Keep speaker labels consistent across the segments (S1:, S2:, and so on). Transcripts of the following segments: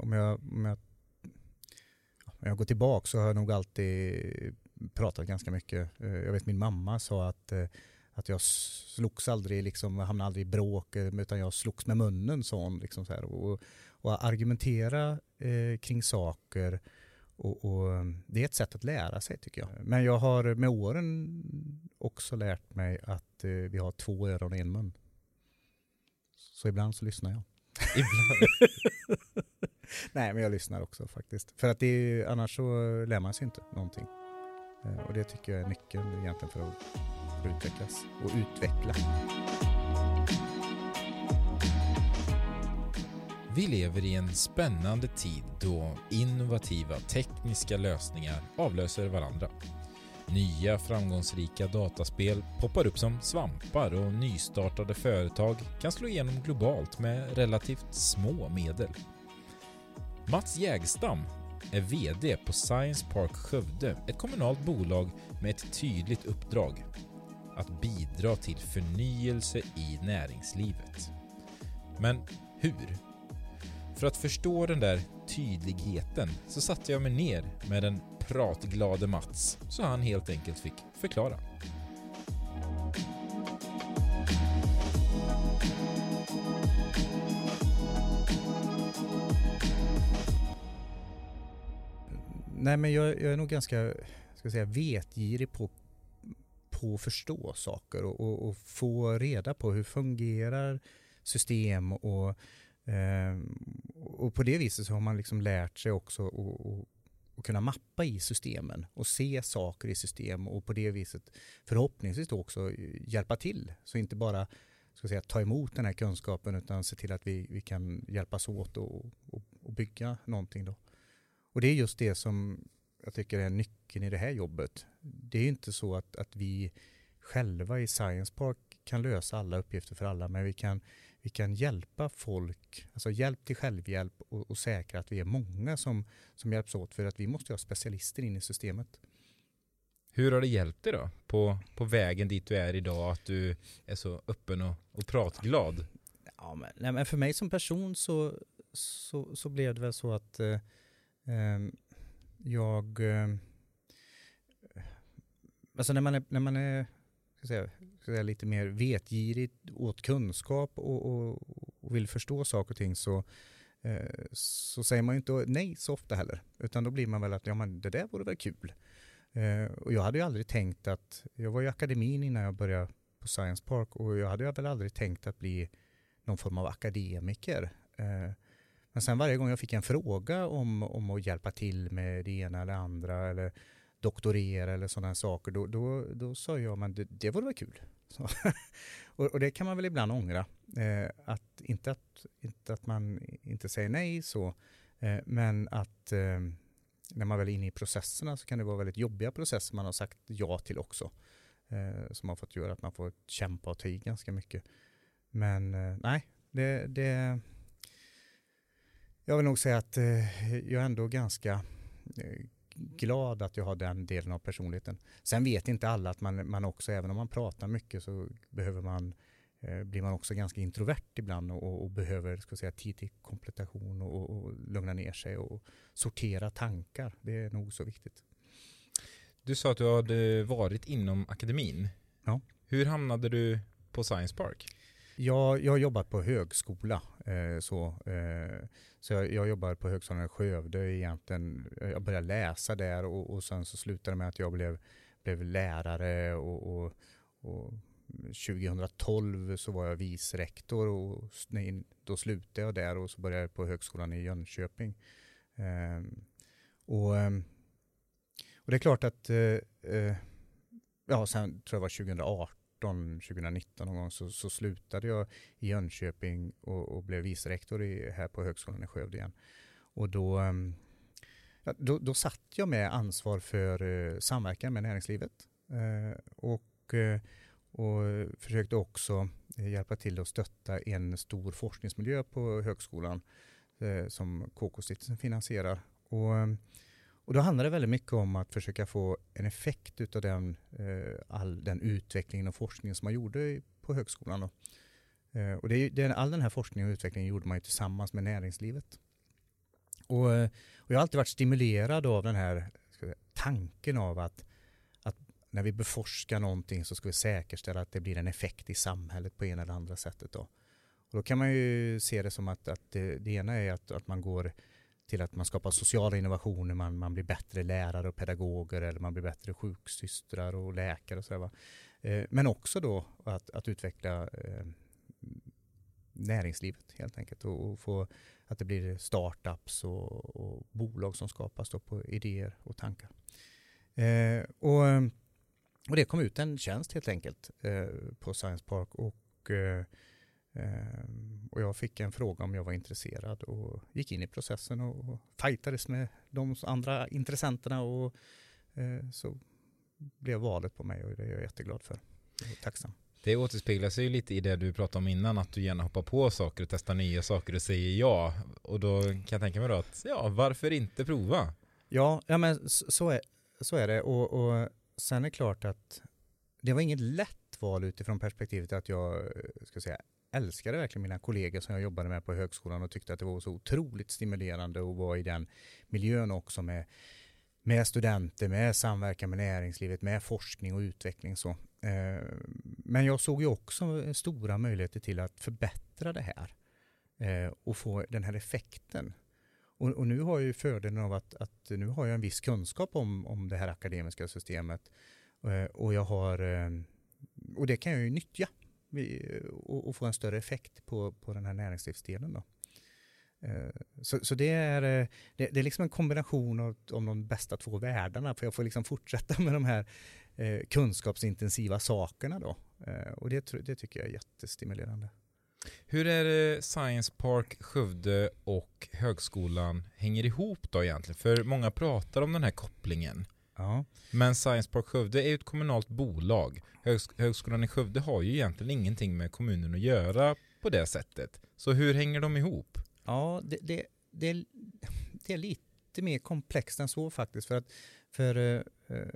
S1: om jag, om jag, om jag går tillbaka så har jag nog alltid pratat ganska mycket. Eh, jag vet min mamma sa att, eh, att jag slogs aldrig, liksom, hamnade aldrig i bråk, eh, utan jag slogs med munnen, sa hon. Liksom så här. Och, och argumentera eh, kring saker och, och, det är ett sätt att lära sig tycker jag. Men jag har med åren också lärt mig att eh, vi har två öron och en mun. Så ibland så lyssnar jag. Ibland? Nej, men jag lyssnar också faktiskt. För att det är, annars så lär man sig inte någonting. Eh, och det tycker jag är nyckeln egentligen för att, för att utvecklas och utveckla.
S2: Vi lever i en spännande tid då innovativa tekniska lösningar avlöser varandra. Nya framgångsrika dataspel poppar upp som svampar och nystartade företag kan slå igenom globalt med relativt små medel. Mats Jägstam är VD på Science Park Skövde, ett kommunalt bolag med ett tydligt uppdrag. Att bidra till förnyelse i näringslivet. Men hur? För att förstå den där tydligheten så satte jag mig ner med den pratglade Mats så han helt enkelt fick förklara.
S1: Nej men jag, jag är nog ganska ska säga, vetgirig på, på att förstå saker och, och, och få reda på hur fungerar system och eh, och på det viset så har man liksom lärt sig också att och kunna mappa i systemen och se saker i system och på det viset förhoppningsvis också hjälpa till. Så inte bara ska säga, ta emot den här kunskapen utan se till att vi, vi kan hjälpas åt och, och, och bygga någonting. Då. Och det är just det som jag tycker är nyckeln i det här jobbet. Det är inte så att, att vi själva i Science Park kan lösa alla uppgifter för alla men vi kan vi kan hjälpa folk, alltså hjälp till självhjälp och, och säkra att vi är många som, som hjälps åt för att vi måste ha specialister in i systemet.
S2: Hur har det hjälpt dig då på, på vägen dit du är idag att du är så öppen och, och pratglad?
S1: Ja, men, nej, men för mig som person så, så, så blev det väl så att eh, Ehm, jag eh, Alltså när man är, när man är ska säga, ska säga, lite mer vetgirig åt kunskap och, och, och, vill förstå saker och ting så, eh, så säger man ju inte nej så ofta heller. Utan då blir man väl att ja, men det där vore väl kul. Eh, och jag hade ju aldrig tänkt att, jag var i akademin innan jag började på Science Park och jag hade väl aldrig tänkt att bli någon form av akademiker. Eh, men sen varje gång jag fick en fråga om, om att hjälpa till med det ena eller andra eller doktorera eller sådana saker, då, då, då sa jag men det, det vore väl kul. och, och, det kan man väl ibland ångra. Eh, att, inte att, inte att man inte säger nej så, eh, men att eh, när man väl är inne i processerna så kan det vara väldigt jobbiga processer man har sagt ja till också. Eh, som har fått göra att man får kämpa och ta i ganska mycket. Men eh, nej, det, det jag vill nog säga att eh, jag är ändå ganska glad att jag har den delen av personligheten. Sen vet inte alla att man, man också, även om man pratar mycket så behöver man eh, blir man också ganska introvert ibland och, och behöver ska säga, tid till kompletation och, och, lugna ner sig och sortera tankar. Det är nog så viktigt.
S2: Du sa att du hade varit inom akademin.
S1: Ja.
S2: Hur hamnade du på Science Park?
S1: Jag, jag har jobbat på högskola. Eh, så eh, så jag, jag jobbar på Högskolan i Skövde egentligen. Jag började läsa där och, och sen så slutade det med att jag blev, blev lärare och, och, och 2012 så var jag vicerektor och då slutade jag där och så började jag på Högskolan i Jönköping. Eh, och, ehm, och det är klart att, eh, eh ja sen tror jag var 2018 2019 någon gång så, så slutade jag i Jönköping och, och blev vicerektor i, här på Högskolan i Skövde igen. Och då, ehm, ja, då, då satt jag med ansvar för eh, samverkan med näringslivet eh, och, eh, och försökte också hjälpa till att stötta en stor forskningsmiljö på högskolan som KK-stiftelsen finansierar. Och, ehm, och då handlar det väldigt mycket om att försöka få en effekt av den, eh, all den utvecklingen och forskningen som man gjorde på högskolan. Eh, och det all den här forskningen och utvecklingen gjorde man ju tillsammans med näringslivet. Och, eh, och jag har alltid varit stimulerad av den här säga, tanken av att, att när vi beforskar någonting så ska vi säkerställa att det blir en effekt i samhället på ena eller andra sättet. Då. Och då kan man ju se det som att, att det, det ena är att, att man går till att man skapar sociala innovationer, man, man blir bättre lärare och pedagoger eller man blir bättre sjuksystrar och läkare och så eh, Men också då att, att utveckla eh, näringslivet helt enkelt och, och, få att det blir startups och, och bolag som skapas då på idéer och tankar. Eh, och, och det kom ut en tjänst helt enkelt eh, på Science Park och eh, och jag fick en fråga om jag var intresserad och gick in i processen och fightades med de andra intressenterna och eh, så blev valet på mig och det är jag jätteglad för. Och tacksam.
S2: Det återspeglar sig ju lite i det du pratade om innan, att du gärna hoppar på saker och testar nya saker och säger ja. Och då kan jag tänka mig då att, ja, varför inte prova?
S1: Ja, ja men så är, så är det. Och, och sen är det klart att det var inget lätt val utifrån perspektivet att jag ska säga, älskade verkligen mina kollegor som jag jobbade med på högskolan och tyckte att det var så otroligt stimulerande att vara i den miljön också med, med studenter, med samverkan med näringslivet, med forskning och utveckling. Så. Eh, men jag såg ju också stora möjligheter till att förbättra det här eh, och få den här effekten. Och, och, nu har jag ju fördelen av att, att, nu har jag en viss kunskap om, om det här akademiska systemet eh, och jag har och det kan jag ju nyttja och, och få en större effekt på, på den här näringslivsdelen. Då. Eh, så, så det, är, eh, det, det, är liksom en kombination av, av de bästa två världarna, för jag får liksom fortsätta med de här eh, kunskapsintensiva sakerna då. Eh, och det, det tycker jag är jättestimulerande.
S2: Hur är det Science Park Skövde och högskolan hänger ihop då egentligen? För många pratar om den här kopplingen.
S1: Ja.
S2: Men Science Park Skövde är ju ett kommunalt bolag. Högs Högskolan i Skövde har ju egentligen ingenting med kommunen att göra på det sättet. Så hur hänger de ihop?
S1: Ja, det, det, det, det är lite mer komplext än så faktiskt. För att för eh, eh,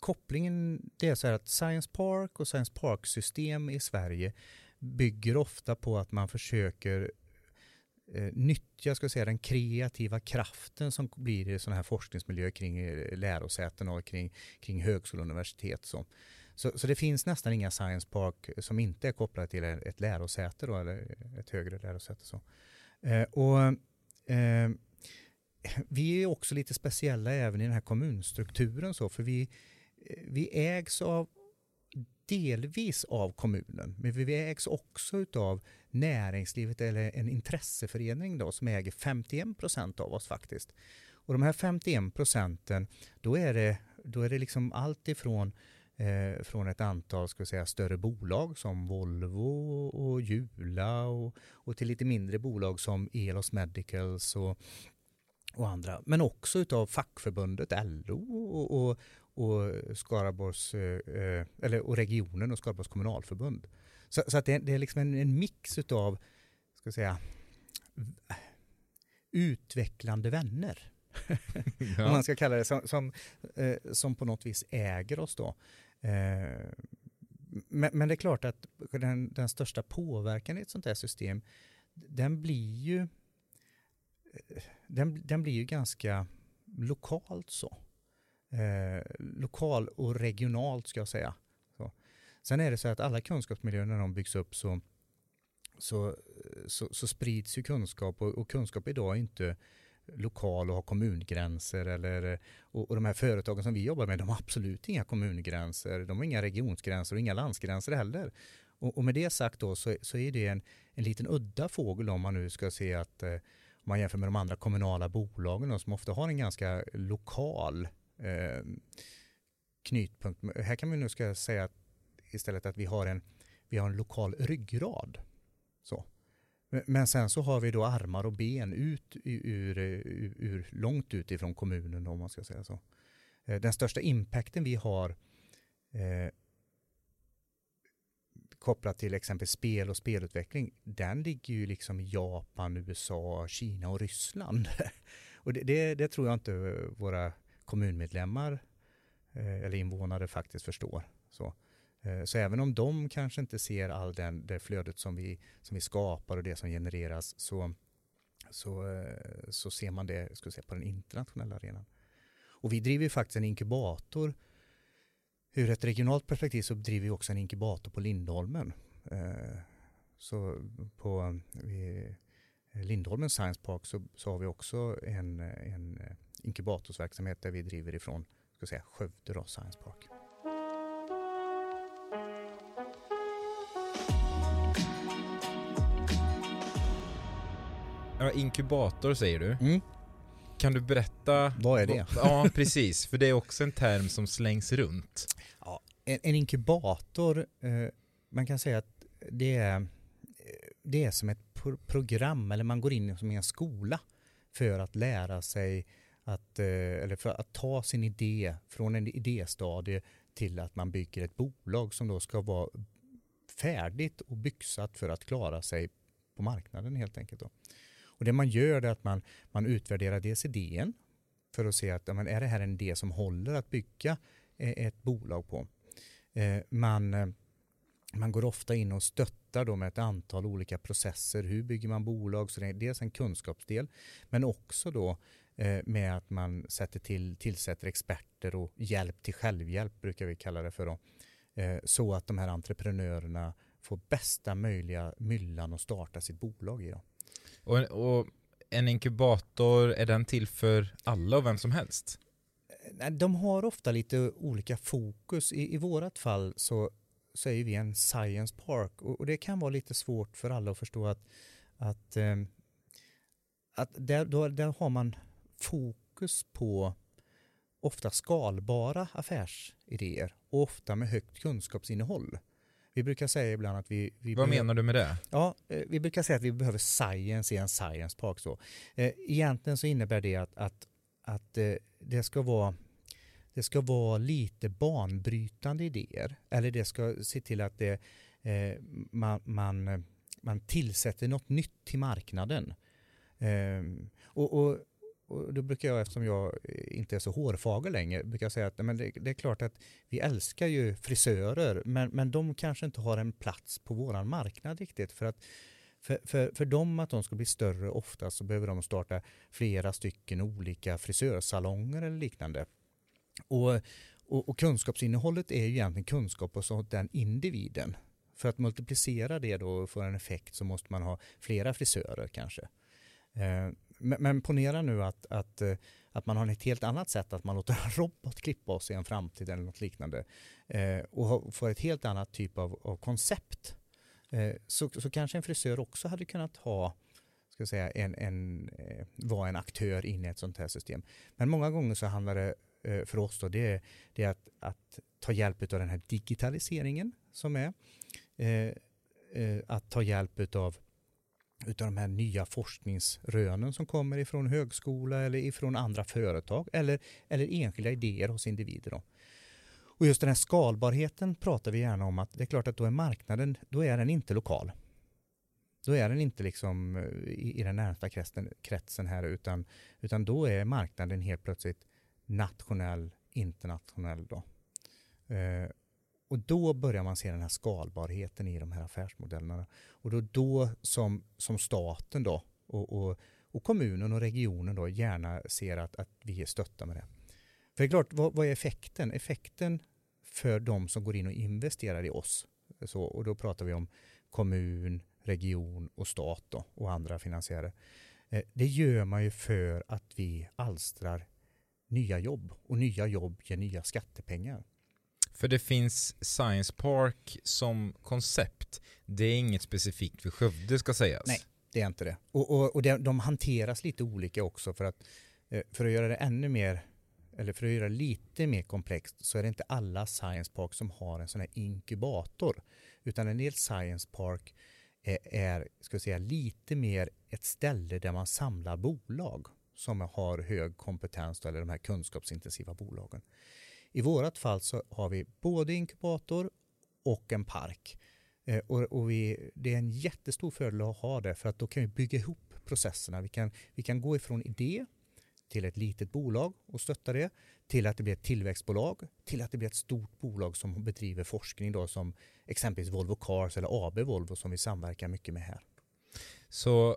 S1: kopplingen, det är så här att Science Park och Science Park-system i Sverige bygger ofta på att man försöker eh, nyttja ska säga, den kreativa kraften som blir i sådana här forskningsmiljöer kring eh, lärosäten och kring, kring högskolor och universitet. Så. Så, så, det finns nästan inga science park som inte är kopplade till ett lärosäte då, eller ett högre lärosäte. Så. Eh, och, eh, vi är också lite speciella även i den här kommunstrukturen så, för vi, eh, vi ägs av delvis av kommunen, men vi ägs också av näringslivet eller en intresseförening då, som äger 51 procent av oss faktiskt. Och de här 51 procenten, då är det, då är det liksom allt ifrån eh, från ett antal ska säga, större bolag som Volvo och Jula och, och till lite mindre bolag som Elos Medicals och, och andra. Men också utav fackförbundet LO och, och, och Skaraborgs, eh, eh, eller, och regionen och Skaraborgs kommunalförbund. Så, så att det, det, är liksom en, en mix utav, ska säga, utvecklande vänner. ja. Om man ska kalla det, som, som, eh, som, på något vis äger oss då. Men, men, det är klart att den, den, största påverkan i ett sånt här system, den blir ju, den, den blir ju ganska lokalt så. Eh, lokal och regionalt ska jag säga. Så. Sen är det så att alla kunskapsmiljöer när de byggs upp så, så, så, så sprids ju kunskap och, och, kunskap idag är inte lokal och har kommungränser eller och, och, de här företagen som vi jobbar med de har absolut inga kommungränser, de har inga regionsgränser och inga landsgränser heller. Och, och med det sagt då så, så är det en, en liten udda fågel om man nu ska se att eh, om man jämför med de andra kommunala bolagen då, som ofta har en ganska lokal eh. Här kan vi nu ska säga att istället att vi har en, vi har en lokal ryggrad. Så. Men sen så har vi då armar och ben ut ur, ur, ur långt ut ifrån kommunen om man ska säga så. Eh, den största impacten vi har eh, kopplat till exempel spel och spelutveckling, den ligger ju liksom i Japan, USA, Kina och Ryssland. och det, det, det, tror jag inte våra kommunmedlemmar eh, eller invånare faktiskt förstår. Så. Eh, så även om de kanske inte ser all den, det flödet som vi, som vi skapar och det som genereras så så, eh, så ser man det ska säga, på den internationella arenan. Och vi driver faktiskt en inkubator. Ur ett regionalt perspektiv så driver vi också en inkubator på Lindholmen. Så på Lindholmen Science Park så, så har vi också en, en inkubatorsverksamhet där vi driver ifrån ska säga, Skövde då, Science Park.
S2: inkubator säger du.
S1: Mm.
S2: Kan du berätta?
S1: Vad är det?
S2: Ja, precis. För det är också en term som slängs runt.
S1: Ja, en, en inkubator, eh, man kan säga att det är, det är som ett pro program, eller man går in som i en skola för att lära sig att, eh, eller för att ta sin idé från en idéstadie till att man bygger ett bolag som då ska vara färdigt och byxat för att klara sig på marknaden helt enkelt. Då. Och det man gör är att man, man utvärderar dels idén för att se att men är det här en idé som håller att bygga eh, ett bolag på. Eh, man, man går ofta in och stöttar då med ett antal olika processer. Hur bygger man bolag? Så det är dels en kunskapsdel men också då med att man sätter till, tillsätter experter och hjälp till självhjälp brukar vi kalla det för. Då. Så att de här entreprenörerna får bästa möjliga myllan att starta sitt bolag i. Då.
S2: Och, och en inkubator, är den till för alla och vem som helst?
S1: De har ofta lite olika fokus. I, i vårat fall så, så är vi en science park och, och, det kan vara lite svårt för alla att förstå att, att, eh, att där, då, där har man fokus på ofta skalbara affärsidéer och ofta med högt kunskapsinnehåll. Vi brukar säga ibland att vi... vi
S2: Vad menar du med det?
S1: Ja, eh, vi brukar säga att vi behöver science i en science park. Så. Eh, egentligen så innebär det att, att, att eh, det ska vara det ska vara lite banbrytande idéer. Eller det ska se till att det, man, man, man tillsätter något nytt till marknaden. och, och och då brukar jag, eftersom jag inte är så hårfager längre, brukar säga att men det, det, är klart att vi älskar ju frisörer, men, men de kanske inte har en plats på våran marknad riktigt. För att för, för, för dem att de ska bli större ofta så behöver de starta flera stycken olika frisörsalonger eller liknande. Och, och, och kunskapsinnehållet är ju egentligen kunskap hos den individen. För att multiplicera det då och få en effekt så måste man ha flera frisörer kanske. Eh, men, men ponera nu att, att, eh, att man har ett helt annat sätt, att man låter en robot klippa oss i en framtid eller något liknande eh, och får ett helt annat typ av, av koncept. Eh, så, så kanske en frisör också hade kunnat ha ska säga, en, en, vara en aktör in i ett sånt här system. Men många gånger så handlar det för oss då, det, det är att, att ta hjälp av den här digitaliseringen som är. Att ta hjälp av utav de här nya forskningsrönen som kommer ifrån högskola eller ifrån andra företag eller, eller enskilda idéer hos individer. Då. Och just den här skalbarheten pratar vi gärna om att det är klart att då är marknaden, då är den inte lokal. Då är den inte liksom eh, i, i den närmsta kretsen, kretsen här utan, utan då är marknaden helt plötsligt nationell, internationell. Då. Eh, och då börjar man se den här skalbarheten i de här affärsmodellerna. Och då, då som, som staten då och, och, och, kommunen och regionen då gärna ser att, att vi är stötta med det. För det är klart, vad, vad är effekten? Effekten för de som går in och investerar i oss, så, och då pratar vi om kommun, region och stat då, och andra finansiärer. Eh, det gör man ju för att vi alstrar nya jobb och nya jobb ger nya skattepengar.
S2: För det finns Science Park som koncept. Det är inget specifikt för Skövde ska sägas.
S1: Nej, det är inte det. Och, och, och de hanteras lite olika också för att, eh, för att göra det ännu mer eller för att göra det lite mer komplext så är det inte alla Science Park som har en sån här inkubator. Utan en del Science Park är, är ska säga, lite mer ett ställe där man samlar bolag som har hög kompetens eller de här kunskapsintensiva bolagen. I vårat fall så har vi både inkubator och en park. Eh, och, och vi, det är en jättestor fördel att ha det för att då kan vi bygga ihop processerna. Vi kan, vi kan gå ifrån idé till ett litet bolag och stötta det, till att det blir ett tillväxtbolag, till att det blir ett stort bolag som bedriver forskning då som exempelvis Volvo Cars eller AB Volvo som vi samverkar mycket med här.
S2: Så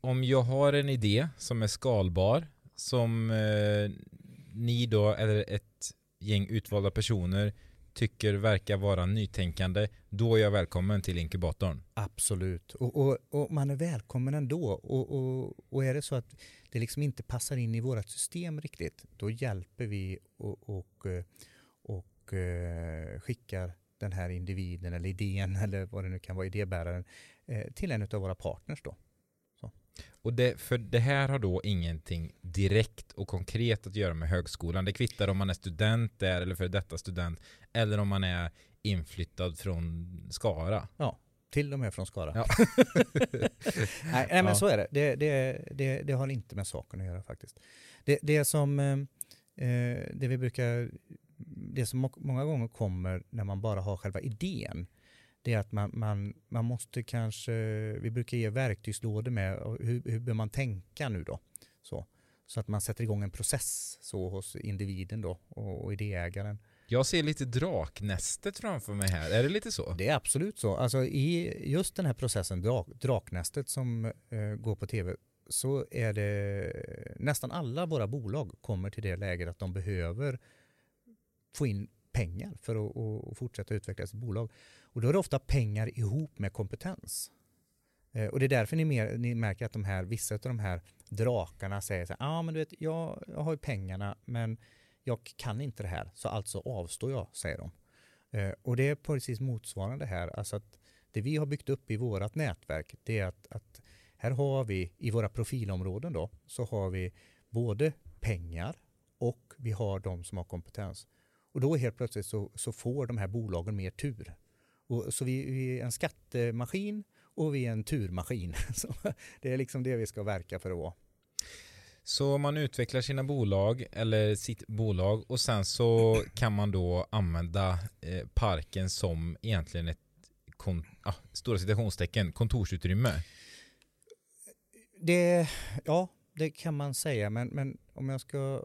S2: om jag har en idé som är skalbar, som eh, ni då, eller ett gäng utvalda personer tycker verkar vara nytänkande, då är jag välkommen till inkubatorn.
S1: Absolut, och, och, och man är välkommen ändå. Och, och, och är det så att det liksom inte passar in i vårt system riktigt, då hjälper vi och, och, och eh, skickar den här individen eller idén eller vad det nu kan vara, idébäraren, eh, till en av våra partners då.
S2: Och det, för det här har då ingenting direkt och konkret att göra med högskolan. Det kvittar om man är student där eller för detta student eller om man är inflyttad från Skara.
S1: Ja, till och med från Skara. Ja. nej, nej, men så är det. Det, det, det. det, har inte med saken att göra faktiskt. Det, det som eh, eh det vi brukar det som många gånger kommer när man bara har själva idén det är att man, man, man måste kanske, vi brukar ge verktygslådor med hur, hur bör man tänka nu då? Så, så att man sätter igång en process så hos individen då och, och idéägaren.
S2: Jag ser lite draknästet framför mig här, är det lite så?
S1: Det är absolut så. Alltså i just den här processen, drak, draknästet som eh, går på tv, så är det nästan alla våra bolag kommer till det läget att de behöver få in pengar för att, att fortsätta utveckla sitt bolag. Och då är det ofta pengar ihop med kompetens. Eh, och det är därför ni, mer, ni märker att de här, vissa av de här drakarna säger så här, ja ah, men du vet, jag, jag har ju pengarna men jag kan inte det här så alltså avstår jag, säger de. Eh, och det är precis motsvarande här, alltså att det vi har byggt upp i vårat nätverk det är att, att här har vi i våra profilområden då så har vi både pengar och vi har de som har kompetens. Och då helt plötsligt så, så får de här bolagen mer tur. Och, så vi, vi, är en skattemaskin och vi är en turmaskin. Så det är liksom det vi ska verka för att vara.
S2: Så man utvecklar sina bolag eller sitt bolag och sen så kan man då använda eh, parken som egentligen ett kon, ah, stora citationstecken kontorsutrymme.
S1: Det, ja, det kan man säga, men, men om jag ska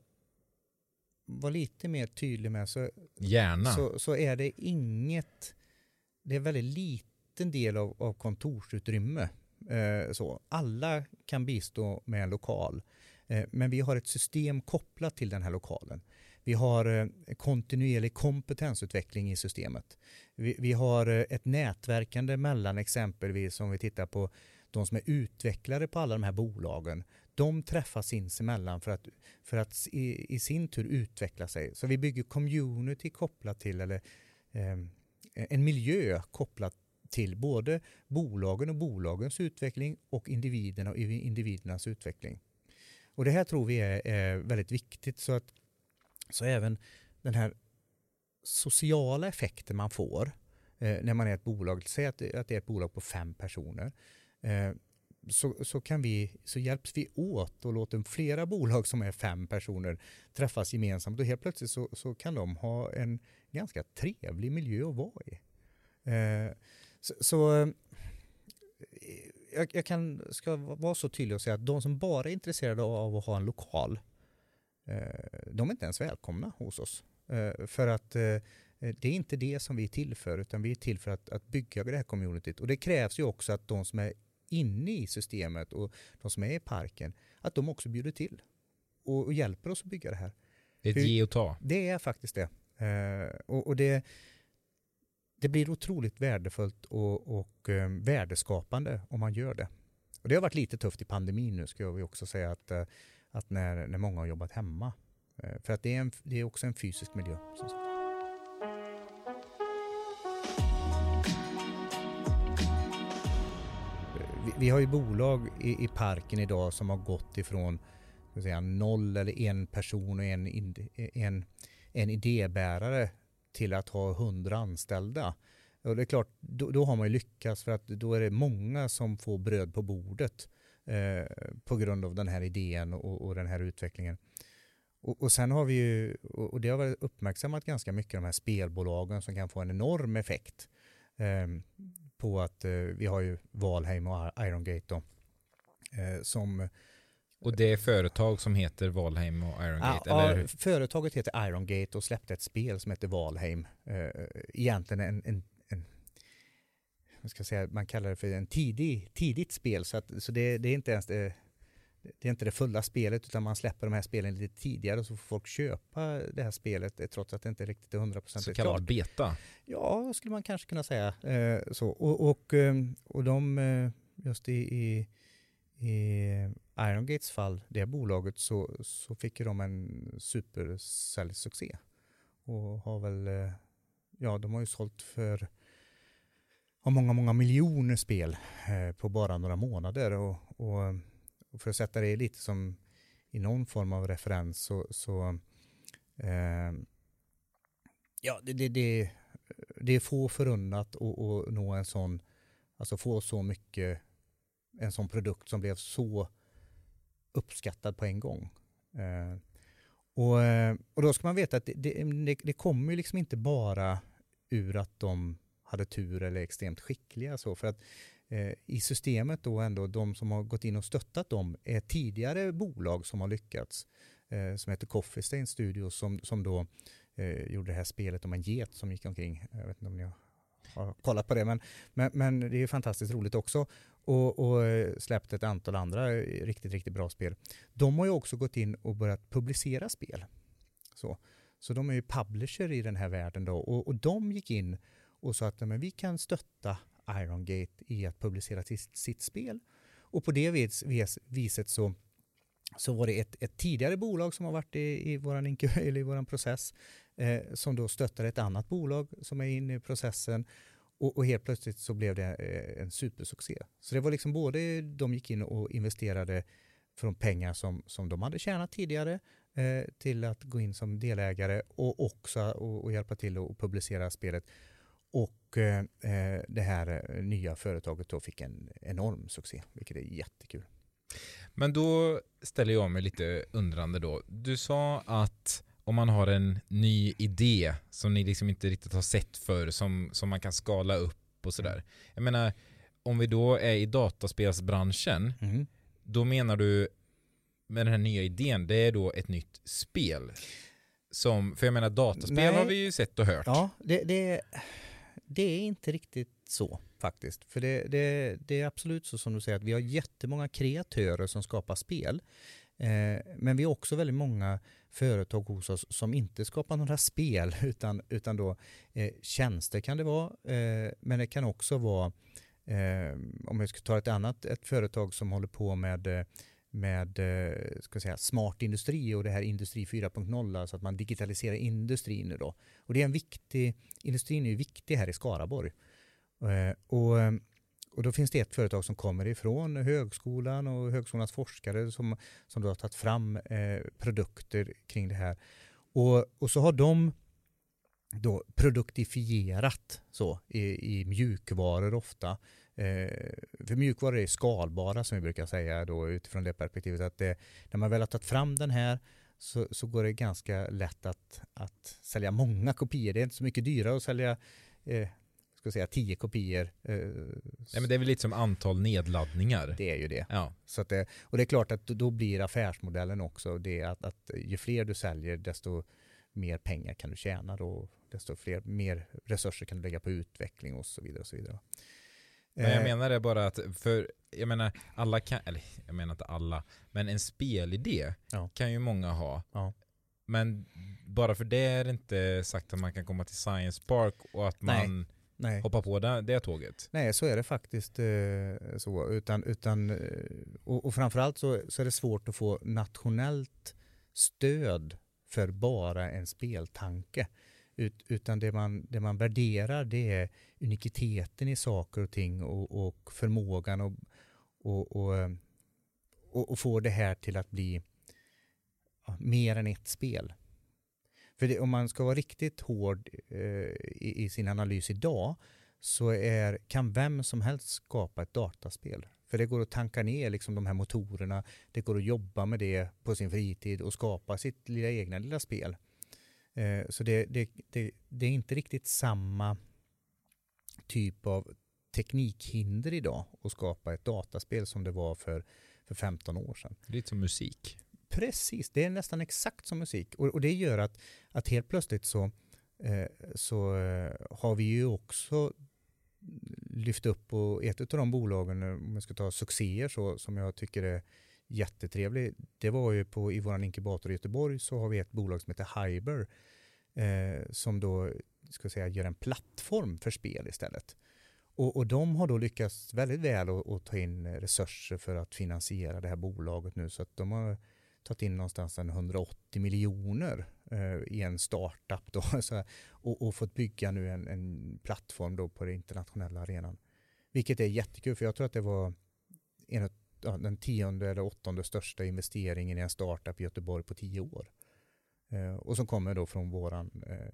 S1: vara lite mer tydlig med så,
S2: Gärna.
S1: så, så är det inget, det är en väldigt liten del av, av kontorsutrymme. Eh, så. Alla kan bistå med en lokal, eh, men vi har ett system kopplat till den här lokalen. Vi har eh, kontinuerlig kompetensutveckling i systemet. Vi, vi har eh, ett nätverkande mellan exempelvis om vi tittar på de som är utvecklare på alla de här bolagen de träffas sinsemellan för att, för att i, i, sin tur utveckla sig. Så vi bygger community kopplat till, eller eh, Eh, en miljö kopplat till både bolagen och bolagens utveckling och individerna och individernas utveckling. Och det här tror vi är, är väldigt viktigt så att så även den här sociala effekten man får eh, när man är ett bolag, säg att, att det är ett bolag på fem personer, eh, så, så, kan vi, så hjälps vi åt och låter flera bolag som är fem personer träffas gemensamt och helt plötsligt så, så kan de ha en ganska trevlig miljö att vara i. Eh, så, så eh, jag, jag, kan, ska vara så tydlig och säga att de som bara är intresserade av att ha en lokal, eh, de är inte ens välkomna hos oss. Eh, för att eh, det är inte det som vi är till för, utan vi är till för att, att bygga det här communityt. Och det krävs ju också att de som är inne i systemet och de som är i parken, att de också bjuder till och, och hjälper oss att bygga det här.
S2: Det är ett ge och ta.
S1: Det är faktiskt det. Eh, och, och, det, det blir otroligt värdefullt och, och eh, värdeskapande om man gör det. Och det har varit lite tufft i pandemin nu ska jag också säga att, eh, att när, när många har jobbat hemma. Eh, för att det är, en, det är också en fysisk miljö. Vi har ju bolag i, i, parken idag som har gått ifrån säga, noll eller en person och en, en, en idébärare till att ha hundra anställda. Och det är klart, då, då, har man ju lyckats för att då är det många som får bröd på bordet eh, på grund av den här idén och, och den här utvecklingen. Och, och, sen har vi ju, och det har varit uppmärksammat ganska mycket, de här spelbolagen som kan få en enorm effekt. Eh, på att eh, vi har ju Valheim och Irongate då, eh, som
S2: och det är företag som heter Valheim och Irongate?
S1: Ja, eller? företaget heter Irongate och släppte ett spel som heter Valheim. Eh, egentligen en, en, en ska säga, man kallar det för en tidig, tidigt spel. Så, att, så det, det är inte ens det, det är inte det fulla spelet utan man släpper de här spelen lite tidigare och så får folk köpa det här spelet eh, trots att det inte riktigt är 100%
S2: Så kallad beta?
S1: Ja, skulle man kanske kunna säga. Eh, så. Och, och, eh, och de, eh, just i, i, i Iron Gates fall, det bolaget, så, så fick ju de en supersäljsuccé. Och har väl, ja de har ju sålt för har många, många miljoner spel på bara några månader. Och och för att sätta det lite som i någon form av referens så, så eh, ja, det, det, det, det, är få förunnat att nå en sån, alltså få så mycket, en sån produkt som blev så uppskattad på en gång. Eh, och, eh, och då ska man veta att det, det, det kommer liksom inte bara ur att de hade tur eller är extremt skickliga. Så för att Eh, i systemet då ändå, de som har gått in och stöttat dem är tidigare bolag som har lyckats eh, som heter Coffee Stain Studios som, som då eh, gjorde det här spelet om en get som gick omkring. Jag vet inte om ni har kollat på det men, men, men det är fantastiskt roligt också och, och eh, släppt ett antal andra riktigt, riktigt bra spel. De har ju också gått in och börjat publicera spel. Så, så de är ju publisher i den här världen då och, och de gick in och sa att men vi kan stötta Irongate i att publicera sitt, sitt spel. Och på det vis, vis, viset så, så var det ett, ett tidigare bolag som har varit i, i vår eller i våran process eh, som då stöttade ett annat bolag som är inne i processen och, och, helt plötsligt så blev det eh, en supersuccé. Så det var liksom både de gick in och investerade från pengar som, som de hade tjänat tidigare eh, till att gå in som delägare och också och, och hjälpa till att publicera spelet och eh, eh, det här eh, nya företaget då fick en enorm succé, vilket är jättekul.
S2: Men då ställer jag mig lite undrande då. Du sa att om man har en ny idé som ni liksom inte riktigt har sett för som, som man kan skala upp och sådär. Jag menar, om vi då är i dataspelsbranschen, mm. då menar du med den här nya idén, det är då ett nytt spel? Som, för jag menar dataspel Nej. har vi ju sett och hört.
S1: Ja, det, det det är inte riktigt så faktiskt. För det, det, det, är absolut så som du säger att vi har jättemånga kreatörer som skapar spel. Eh, men vi har också väldigt många företag hos oss som inte skapar några spel utan, utan då eh, tjänster kan det vara. Eh, men det kan också vara, eh, om jag ska ta ett annat ett företag som håller på med eh, med eh, ska säga, smart industri och det här industri 4.0, alltså att man digitaliserar industrin nu då. Och det är en viktig, industrin är ju viktig här i Skaraborg. Eh, och, eh, och då finns det ett företag som kommer ifrån högskolan och högskolans forskare som, som då har tagit fram produkter kring det här. Och, och så har de då produktifierat så i, i mjukvaror ofta Eh, för mjukvaror är skalbara som vi brukar säga då utifrån det perspektivet att det, när man väl har tagit fram den här så, så går det ganska lätt att, att sälja många kopior. Det är inte så mycket dyrare att sälja eh, ska säga, tio kopior. Eh,
S2: Nej, men det är väl lite som antal nedladdningar.
S1: Det är ju det.
S2: Ja.
S1: Så att det och det är klart att då blir affärsmodellen också det att, att ju fler du säljer desto mer pengar kan du tjäna då, desto fler, mer resurser kan du lägga på utveckling och så vidare. Och så vidare.
S2: Men jag eh. menar det bara att, för jag menar alla kan, eller jag menar inte alla, men en spelidé ja. kan ju många ha. Ja. Men bara för det är det inte sagt att man kan komma till Science Park och att man Nej. Nej. hoppar på det, det tåget.
S1: Nej, så är det faktiskt eh, så. Utan, utan, eh, och, och framförallt så, så är det svårt att få nationellt stöd för bara en speltanke. Ut, utan det man, det man värderar det är unikiteten i saker och ting och, och förmågan och, och, och, och, och få det här till att bli ja, mer än ett spel. För det, om man ska vara riktigt hård eh, i, i, sin analys idag så är, kan vem som helst skapa ett dataspel. För det går att tanka ner liksom de här motorerna, det går att jobba med det på sin fritid och skapa sitt lilla egna lilla spel. Eh, så det, det, det, det, är inte riktigt samma typ av teknikhinder idag att skapa ett dataspel som det var för, för 15 år sedan.
S2: Lite som musik.
S1: Precis, det är nästan exakt som musik. Och, och det gör att, att helt plötsligt så, eh, så eh, har vi ju också lyft upp och ett av de bolagen, om jag ska ta succéer så, som jag tycker är jättetrevlig, det var ju på, i vår inkubator i Göteborg så har vi ett bolag som heter Hyber eh, som då ska säga, gör en plattform för spel istället. Och, och de har då lyckats väldigt väl att ta in resurser för att finansiera det här bolaget nu så att de har tagit in någonstans 180 miljoner eh, i en startup då, så och, och, fått bygga nu en, en plattform då på den internationella arenan. Vilket är jättekul för jag tror att det var ja, den tionde eller åttonde största investeringen i en startup i Göteborg på tio år. Eh, och som kommer då från våran, eh,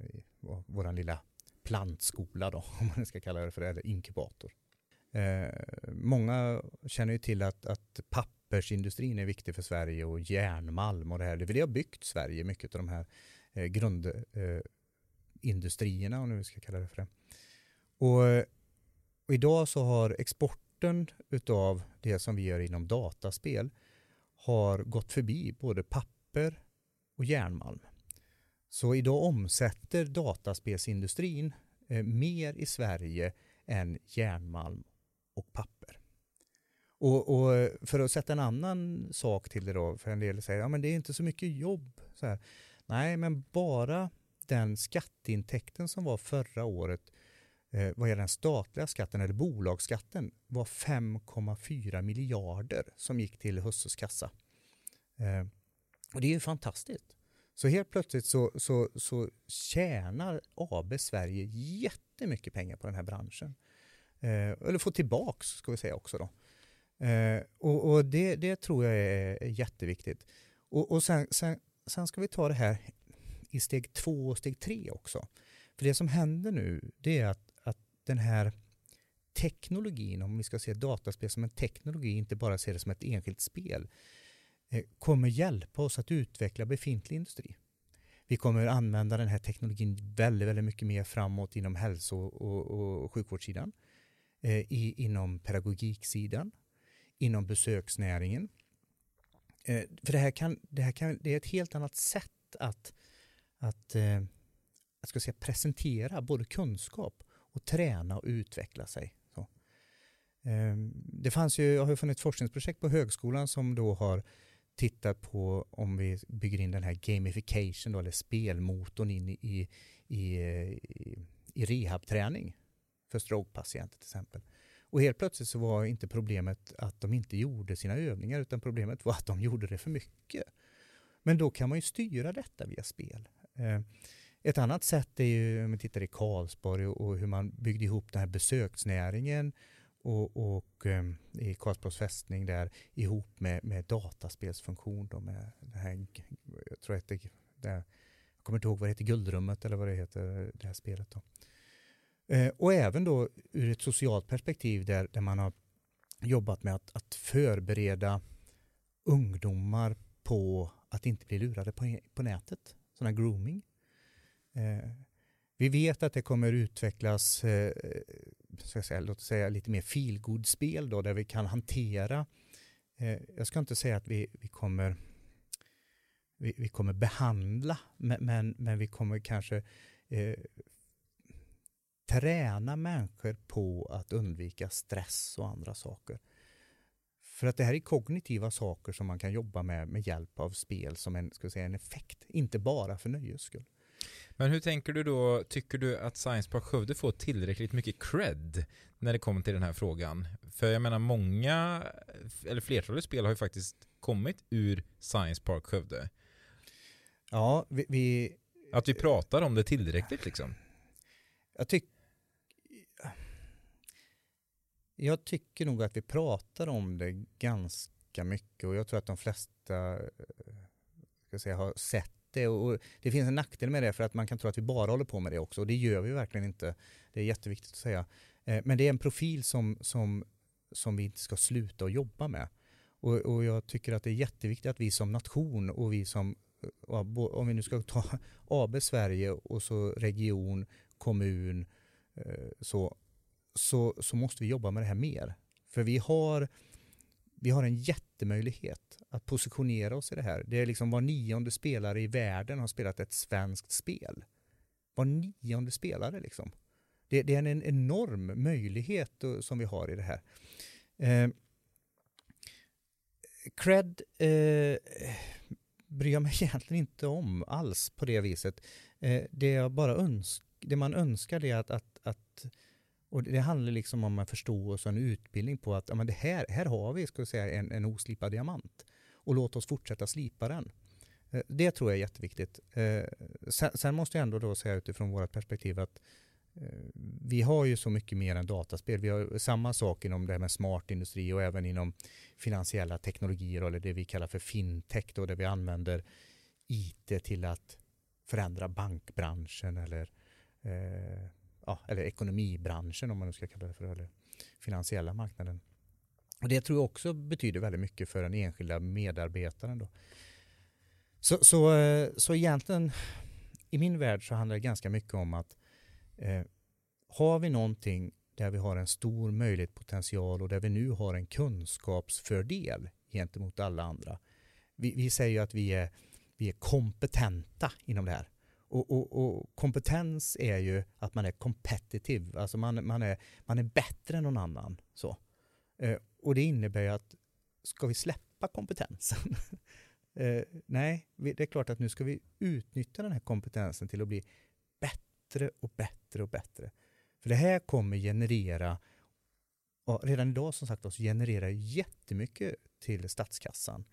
S1: våran lilla plantskola då, om man ska kalla det för det, eller inkubator. Eh, många känner ju till att, att pappersindustrin är viktig för Sverige och järnmalm och det här. Det har byggt Sverige, mycket av de här eh, grundindustrierna, eh, om nu ska kalla det för det. Och, och idag så har export merparten utav det som vi gör inom dataspel har gått förbi både papper och järnmalm. Så idag omsätter dataspelsindustrin eh, mer i Sverige än järnmalm och papper. Och, och, eh, för att sätta en annan sak till det då, för en del säger att ja, det är inte så mycket jobb. Så här. Nej, men bara den skatteintäkten som var förra året eh, vad gäller den statliga skatten eller bolagsskatten var 5,4 miljarder som gick till husses kassa. Eh, och det är ju fantastiskt. Så helt plötsligt så, så, så tjänar AB Sverige jättemycket pengar på den här branschen. Eh, eller får tillbaks ska vi säga också då. Eh, och, och det, det, tror jag är, är jätteviktigt. Och, och sen, sen, sen, ska vi ta det här i steg två och steg tre också. För det som händer nu det är att den här teknologin, om vi ska se dataspel som en teknologi, inte bara se det som ett enskilt spel, eh, kommer hjälpa oss att utveckla befintlig industri. Vi kommer använda den här teknologin väldigt, väldigt mycket mer framåt inom hälso och, och sjukvårdssidan, eh, i, inom pedagogiksidan, inom besöksnäringen. Eh, för det här, kan, det här kan, det är ett helt annat sätt att, att, eh, att ska säga, presentera både kunskap och träna och utveckla sig. Så. Ehm, det fanns ju, har ju funnits forskningsprojekt på högskolan som då har tittat på om vi bygger in den här gamification då, eller spelmotorn in i, i, i, i rehabträning för strokepatienter till exempel. Och helt plötsligt så var inte problemet att de inte gjorde sina övningar utan problemet var att de gjorde det för mycket. Men då kan man ju styra detta via spel. Ehm, ett annat sätt är ju om vi tittar i Karlsborg och, och hur man byggde ihop den här besöksnäringen och, och um, i Karlsborgs fästning där ihop med, med dataspelsfunktion då med det här, jag tror att det, det, jag kommer inte ihåg vad det heter, Guldrummet eller vad det heter, det här spelet då. Eh, och även då ur ett socialt perspektiv där, där man har jobbat med att, att förbereda ungdomar på att inte bli lurade på, på nätet, sån här grooming. Eh, vi vet att det kommer utvecklas, eh, eh säga, låt säga lite mer feelgood-spel där vi kan hantera, eh, jag ska inte säga att vi, vi kommer vi, vi kommer behandla, men, men, men vi kommer kanske eh, träna människor på att undvika stress och andra saker. För att det här är kognitiva saker som man kan jobba med med hjälp av spel som en, ska säga, en effekt, inte bara för nöjes skull.
S2: Men hur tänker du då, tycker du att Science Park Skövde får tillräckligt mycket cred när det kommer till den här frågan? För jag menar många, eller flertalet spel har ju faktiskt kommit ur Science Park Skövde.
S1: Ja, vi, vi
S2: Att vi pratar om det tillräckligt liksom.
S1: Jag tycker jag tycker nog att vi pratar om det ganska mycket och jag tror att de flesta eh, ska säga, har sett det och det finns en nackdel med det för att man kan tro att vi bara håller på med det också och det gör vi verkligen inte. Det är jätteviktigt att säga. Eh, men det är en profil som, som, som vi inte ska sluta att jobba med. Och, och jag tycker att det är jätteviktigt att vi som nation och vi som, eh, om vi nu ska ta AB Sverige och så region, kommun, eh, så, så, så måste vi jobba med det här mer. För vi har vi har en jättemöjlighet att positionera oss i det här. Det är liksom var nionde spelare i världen har spelat ett svenskt spel. Var nionde spelare liksom. Det, det är en enorm möjlighet som vi har i det här. Eh, cred eh, bryr jag mig egentligen inte om alls på det viset. Eh, det, jag bara önsk, det man önskar är att, att, att och det handlar liksom om att förstå och en utbildning på att ja, men det här, här har vi ska säga, en, en oslipad diamant och låt oss fortsätta slipa den. Eh, det tror jag är jätteviktigt. Eh, sen, sen måste jag ändå då säga utifrån vårt perspektiv att eh, vi har ju så mycket mer än dataspel. Vi har samma sak inom det här med smart industri och även inom finansiella teknologier eller det vi kallar för fintech då, där vi använder IT till att förändra bankbranschen eller, eh, ja, eller ekonomibranschen om man nu ska kalla det för, eller finansiella marknaden. Och det tror jag också betyder väldigt mycket för den enskilda medarbetaren. Då. Så, så, eh, så egentligen i min värld så handlar det ganska mycket om att eh, har vi någonting där vi har en stor möjlighet potential och där vi nu har en kunskapsfördel gentemot alla andra. Vi, vi säger ju att vi är, vi är kompetenta inom det här. Och, och, och, kompetens är ju att man är competitive, alltså man, man, är, man är bättre än någon annan. Så. Eh, och det innebär ju att ska vi släppa kompetensen? eh, nej, det är klart att nu ska vi utnyttja den här kompetensen till att bli bättre och bättre och bättre. För det här kommer generera, och redan idag som sagt så genererar jättemycket till statskassan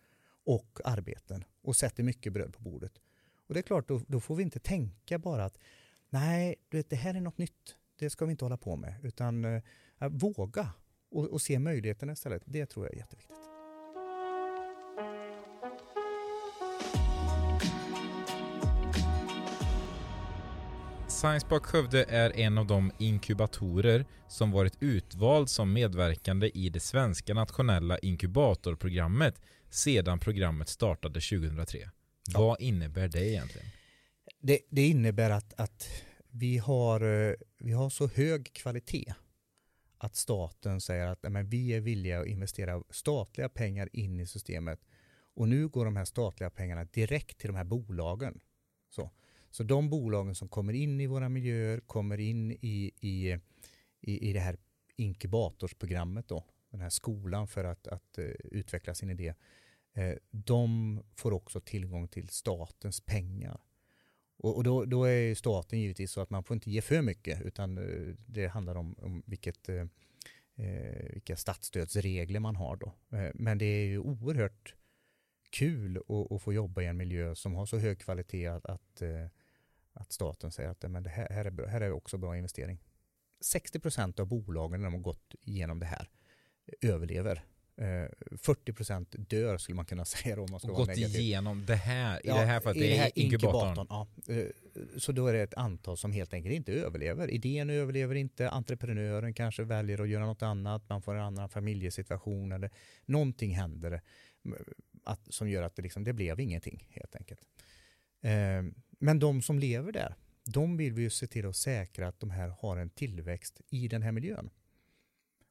S1: och arbeten och sätter mycket bröd på bordet. Och det är klart, då, då får vi inte tänka bara att nej, du vet, det här är något nytt. Det ska vi inte hålla på med, utan eh, våga och, och se möjligheterna istället. Det tror jag är jätteviktigt.
S2: Science Park Skövde är en av de inkubatorer som varit utvald som medverkande i det svenska nationella inkubatorprogrammet sedan programmet startade 2003. Ja. Vad innebär det egentligen?
S1: Det, det innebär att, att vi, har, eh, vi har så hög kvalitet att staten säger att men vi är villiga att investera statliga pengar in i systemet och nu går de här statliga pengarna direkt till de här bolagen. Så, så de bolagen som kommer in i våra miljöer kommer in i, i, i, i det här inkubatorsprogrammet då, den här skolan för att, att uh, utveckla sin idé. Eh, de får också tillgång till statens pengar. Och, och då, då, är staten givetvis så att man får inte ge för mycket utan eh, det handlar om, om vilket, eh, vilka statsstödsregler man har då. men det är ju oerhört kul att, att, få jobba i en miljö som har så hög kvalitet att, att att staten säger att men det här, här, är, bra, här är också bra investering. 60 procent av bolagen när de har gått igenom det här överlever. 40 eh, procent dör skulle man kunna säga om man ska
S2: och
S1: vara
S2: gått negativ. igenom det här, i ja, det här fallet, det är inkubatorn.
S1: Ja. Eh, så då är det ett antal som helt enkelt inte överlever. Idén överlever inte, entreprenören kanske väljer att göra något annat, man får en annan familjesituation eller någonting händer att, som gör att det, liksom, det blev ingenting helt enkelt. Eh, men de som lever där, de vill vi ju se till att säkra att de här har en tillväxt i den här miljön.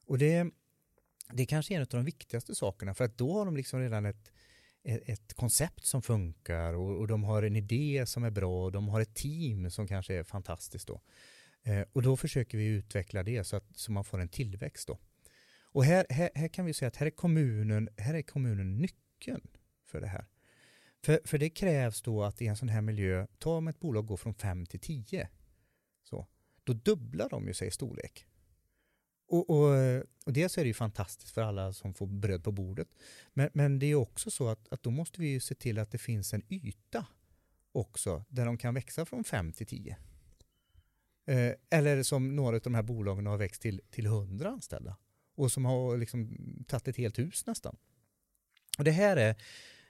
S1: Och det, det är kanske är en av de viktigaste sakerna för att då har de liksom redan ett, e-, ett koncept som funkar och, och de har en idé som är bra och de har ett team som kanske är fantastiskt då. Eh, och då försöker vi utveckla det så att så man får en tillväxt då. Och här, här, här kan vi säga att här är kommunen, här är kommunen nyckeln för det här. För, för det krävs då att i en sån här miljö, ta om ett bolag går från 5 till 10, så, då dubblar de ju sig i storlek. Och, och, eh, och dels är det ju fantastiskt för alla som får bröd på bordet. Men, men det är också så att, att då måste vi ju se till att det finns en yta också där de kan växa från 5 till 10. Eh, eller som några av de här bolagen har växt till, till 100 anställda och som har liksom tagit ett helt hus nästan. Och det här är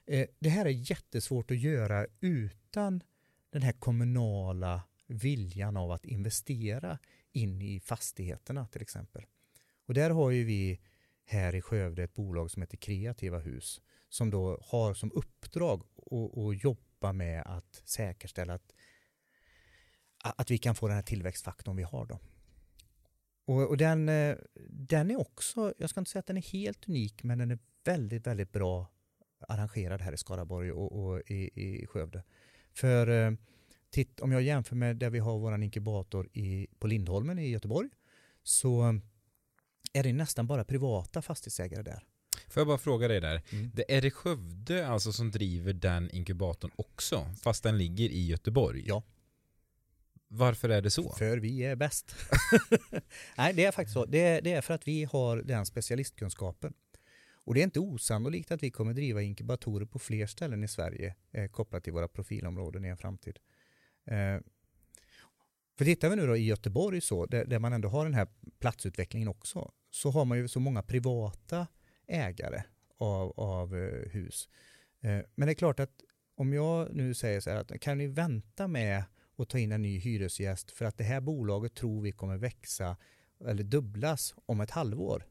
S1: Eh, det här är jättesvårt att göra utan den här kommunala viljan av att investera in i fastigheterna till exempel. Och där har ju vi här i Skövde ett bolag som heter Kreativa hus som då har som uppdrag att jobba med att säkerställa att, att vi kan få den här tillväxtfaktorn vi har då. Och, och den, eh, den är också, jag ska inte säga att den är helt unik, men den är väldigt, väldigt bra arrangerad här i Skaraborg och, och i, i Skövde. För eh, titt, om jag jämför med där vi har vår inkubator i, på Lindholmen i Göteborg så är det nästan bara privata fastighetsägare där.
S2: Får jag bara fråga dig där.
S1: Mm.
S2: Det är det Skövde alltså som driver den inkubatorn också, fast den ligger i Göteborg?
S1: Ja.
S2: Varför är det så?
S1: För vi är bäst. Nej, det är faktiskt så. Det är, det är för att vi har den specialistkunskapen. Och det är inte osannolikt att vi kommer driva inkubatorer på fler ställen i Sverige eh, kopplat till våra profilområden i en framtid. Eh, för tittar vi nu då i Göteborg så, där, där, man ändå har den här platsutvecklingen också, så har man ju så många privata ägare av, av eh, hus. Eh, men det är klart att om jag nu säger så här att kan ni vänta med att ta in en ny hyresgäst för att det här bolaget tror vi kommer växa eller dubblas om ett halvår.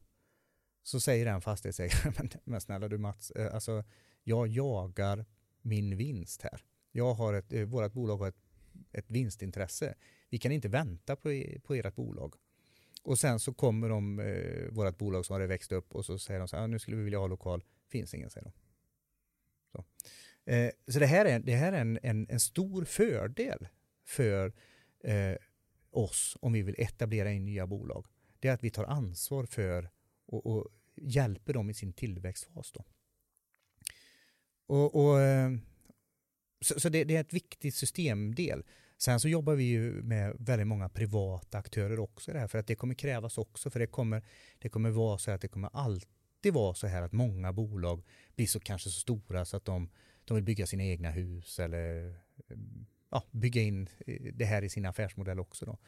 S1: Så säger den fastighetsägaren, men, men snälla du Mats, eh, alltså jag jagar min vinst här. Jag har ett, eh, vårt bolag har ett, ett vinstintresse. Vi kan inte vänta på, på ert bolag. Och sen så kommer de, eh, vårt bolag som har växt upp och så säger de så här, nu skulle vi vilja ha lokal, finns ingen säger de. Så, eh, så det här är, det här är en, en, en stor fördel för eh, oss om vi vill etablera in nya bolag. Det är att vi tar ansvar för och, och hjälper dem i sin tillväxtfas. Då. Och, och eh, så, så det, det, är ett viktigt systemdel. Sen så jobbar vi ju med väldigt många privata aktörer också i det här för att det kommer krävas också för det kommer, det kommer vara så att det kommer alltid vara så här att många bolag blir så kanske så stora så att de, de vill bygga sina egna hus eller ja, bygga in eh, det här i sin affärsmodell också då.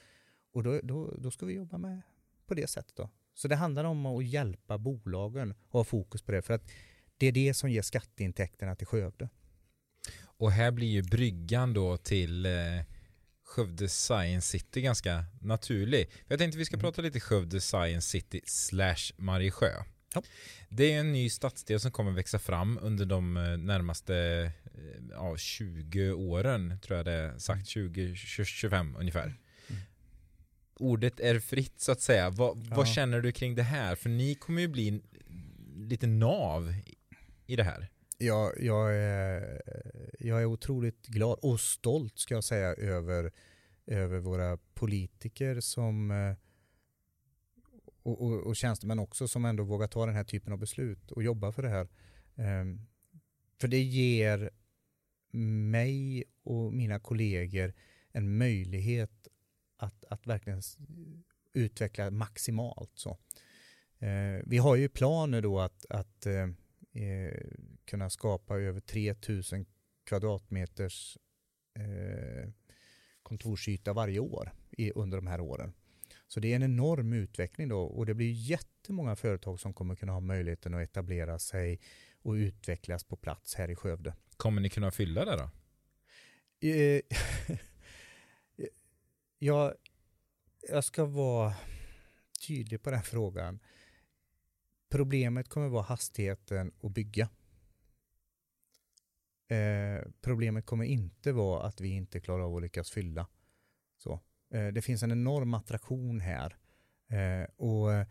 S1: Och då, då, då ska vi jobba med på det sättet då. Så det handlar om att hjälpa bolagen och ha fokus på det för att det är det som ger skatteintäkterna till Skövde.
S2: Och här blir ju bryggan då till eh, Skövde Science City ganska naturlig. Jag tänkte vi ska mm. prata lite Skövde Science City slash Mariesjö. Ja. Det är en ny stadsdel som kommer växa fram under de eh, närmaste eh, ja, 20 åren, tror jag det är sagt, 20-25 mm. ungefär. Mm. Ordet är fritt så att säga. Vad, ja. vad, känner du kring det här? För ni kommer ju bli lite nav i det här
S1: jag, jag, är, jag är otroligt glad och stolt ska jag säga över, över våra politiker som eh, och, och, och tjänstemän också som ändå vågar ta den här typen av beslut och jobba för det här. Ehm, för det ger mig och mina kollegor en möjlighet att, att verkligen utveckla maximalt. Så. Eh, vi har ju planer då att, att eh, uh, kunna skapa över 3000 kvadratmeters uh, kontorsyta varje år i, under de här åren. Så det är en enorm utveckling då och det blir jättemånga företag som kommer kunna ha möjligheten att etablera sig och utvecklas på plats här i Skövde.
S2: Kommer ni kunna fylla det då?
S1: Eh, jag, jag ska vara tydlig på den frågan. Problemet kommer vara hastigheten att bygga. Eh, problemet kommer inte vara att vi inte klarar av att lyckas fylla. Så. Eh, det finns en enorm attraktion här. Eh, och eh,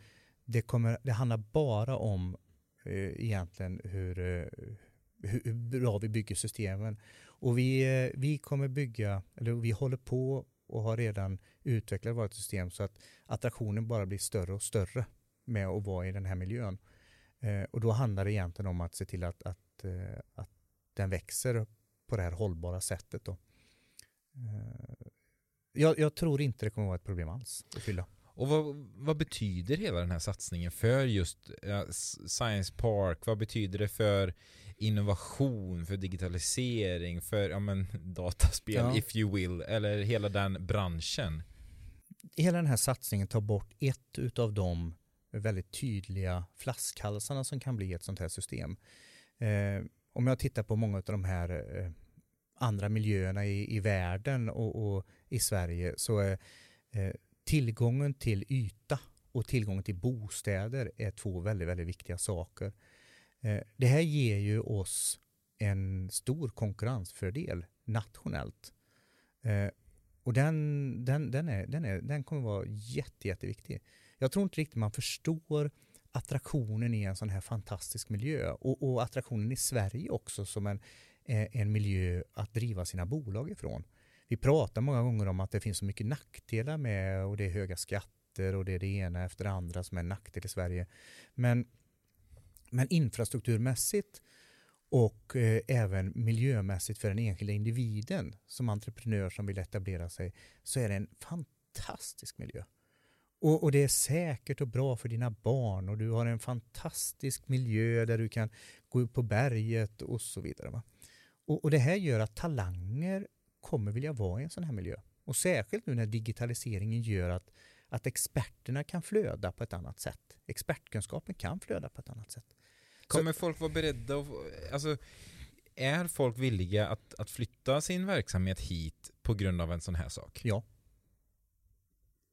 S1: det, kommer, det handlar bara om eh, egentligen hur, eh, hur bra vi bygger systemen. Och vi, eh, vi kommer bygga, eller vi håller på och har redan utvecklat vårt system så att attraktionen bara blir större och större med att vara i den här miljön. och då handlar det egentligen om att se till att, att, att den växer på det här hållbara sättet. Då jag, jag, tror inte det kommer vara ett problem alls att fylla.
S2: Och vad, vad betyder hela den här satsningen för just Science Park? Vad betyder det för innovation, för digitalisering, för ja, men, dataspel, ja. if you will, eller hela den branschen?
S1: Hela den här satsningen tar bort ett av de väldigt tydliga flaskhalsarna som kan bli ett sånt här system. Eh, om jag tittar på många av de här eh, andra miljöerna i, i världen och, och i Sverige så är eh, tillgången till yta och tillgången till bostäder är två väldigt, väldigt viktiga saker. Eh, det här ger ju oss en stor konkurrensfördel nationellt. Eh, och den, den, den, är, den, är, den kommer vara jätte, jätteviktig. Jag tror inte riktigt man förstår attraktionen i en sån här fantastisk miljö och, och attraktionen i Sverige också som en, eh, en miljö att driva sina bolag ifrån. vi pratar många gånger om att det finns så mycket nackdelar med och det är höga skatter och det är det ena efter det andra som är en nackdel i Sverige. Men, men infrastrukturmässigt och eh, även miljömässigt för den enskilda individen som entreprenör som vill etablera sig så är det en fantastisk miljö. Och, och, det är säkert och bra för dina barn och du har en fantastisk miljö där du kan gå upp på berget och så vidare. Va? Och, och det här gör att talanger kommer vilja vara i en sån här miljö. Och särskilt nu när digitaliseringen gör att, att experterna kan flöda på ett annat sätt. Expertkunskapen kan flöda på ett annat sätt.
S2: Kommer så, folk vara beredda att, alltså, är folk villiga att, att flytta sin verksamhet hit på grund av en sån här sak?
S1: Ja.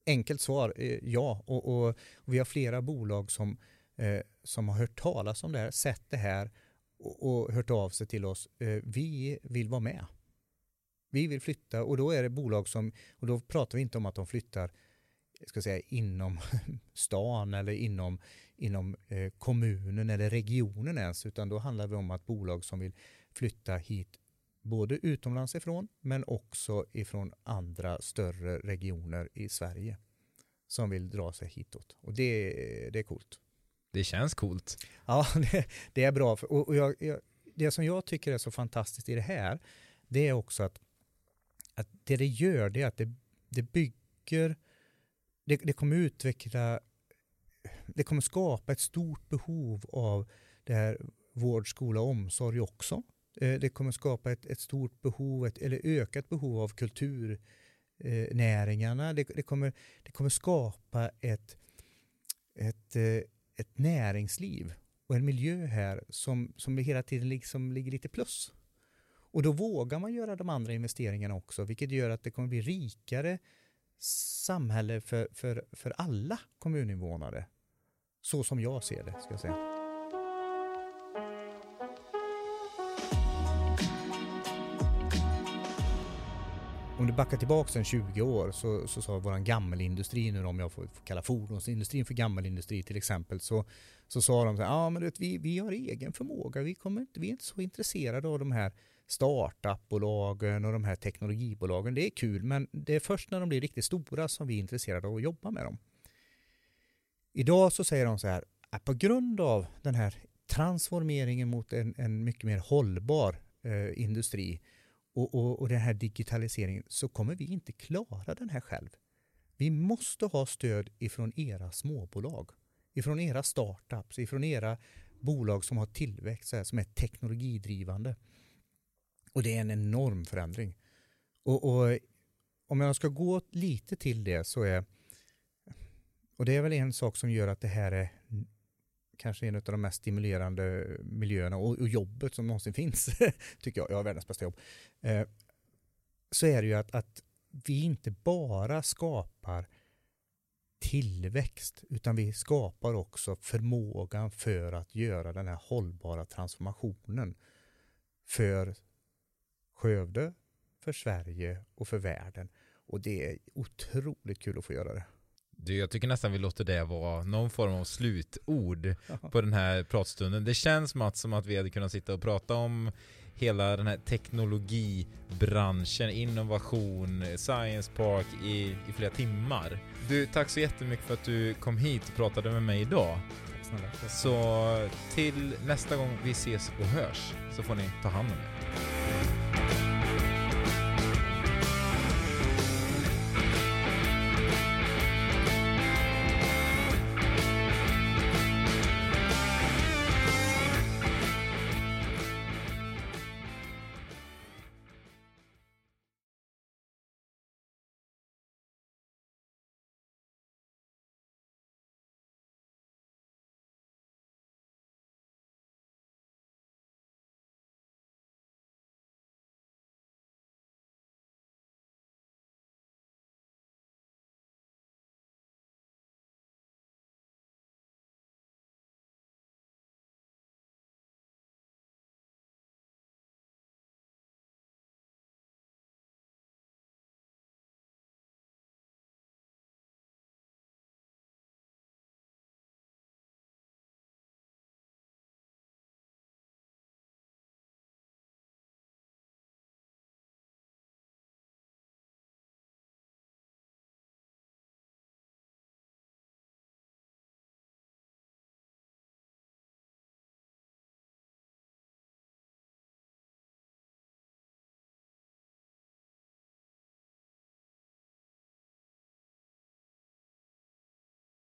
S1: Enkelt svar, eh, ja. Och, och, och, vi har flera bolag som, eh, som har hört talas om det här, sett det här och, och hört av sig till oss. Eh, vi vill vara med. Vi vill flytta och då är det bolag som, och då pratar vi inte om att de flyttar ska säga, inom stan eller inom, inom eh, kommunen eller regionen ens, utan då handlar det om att bolag som vill flytta hit både utomlands ifrån men också ifrån andra större regioner i Sverige som vill dra sig hitåt. Och det, det är coolt.
S2: Det känns coolt.
S1: Ja, det, det är bra. Och, och jag, jag, det som jag tycker är så fantastiskt i det här, det är också att, att det det gör, det är att det, det bygger, det, det kommer utveckla, det kommer skapa ett stort behov av det här vård, skola och omsorg också. Eh, det kommer skapa ett, ett stort behov, ett, eller ökat behov av kulturnäringarna. Det, det, kommer, det kommer skapa ett, ett, eh, ett näringsliv och en miljö här som, som hela tiden liksom ligger lite plus. Och då vågar man göra de andra investeringarna också, vilket gör att det kommer bli rikare samhälle för, för, för alla kommuninvånare. Så som jag ser det, ska jag säga. Om du backar tillbaka en 20 år så, så sa vår gammelindustri, nu om jag får, får kalla fordonsindustrin för gammelindustri till exempel, så, så sa de så här, ja men vet, vi, vi har egen förmåga, vi, kommer inte, vi är inte så intresserade av de här startupbolagen och de här teknologibolagen. Det är kul, men det är först när de blir riktigt stora som vi är intresserade av att jobba med dem. Idag så säger de så här, att på grund av den här transformeringen mot en, en mycket mer hållbar eh, industri och, och, och den här digitaliseringen så kommer vi inte klara den här själv. Vi måste ha stöd ifrån era småbolag, ifrån era startups, ifrån era bolag som har tillväxt, som är teknologidrivande. Och det är en enorm förändring. Och, och, om jag ska gå lite till det så är, och det är väl en sak som gör att det här är kanske en av de mest stimulerande miljöerna och, och jobbet som någonsin finns, tycker jag, jag har världens bästa jobb, eh, så är det ju att, att vi inte bara skapar tillväxt, utan vi skapar också förmågan för att göra den här hållbara transformationen för Skövde, för Sverige och för världen. Och det är otroligt kul att få göra det.
S2: Du, jag tycker nästan vi låter det vara någon form av slutord på den här pratstunden. Det känns Mats som att vi hade kunnat sitta och prata om hela den här teknologibranschen, innovation, science park i, i flera timmar. Du, tack så jättemycket för att du kom hit och pratade med mig idag. Så till nästa gång vi ses och hörs så får ni ta hand om er.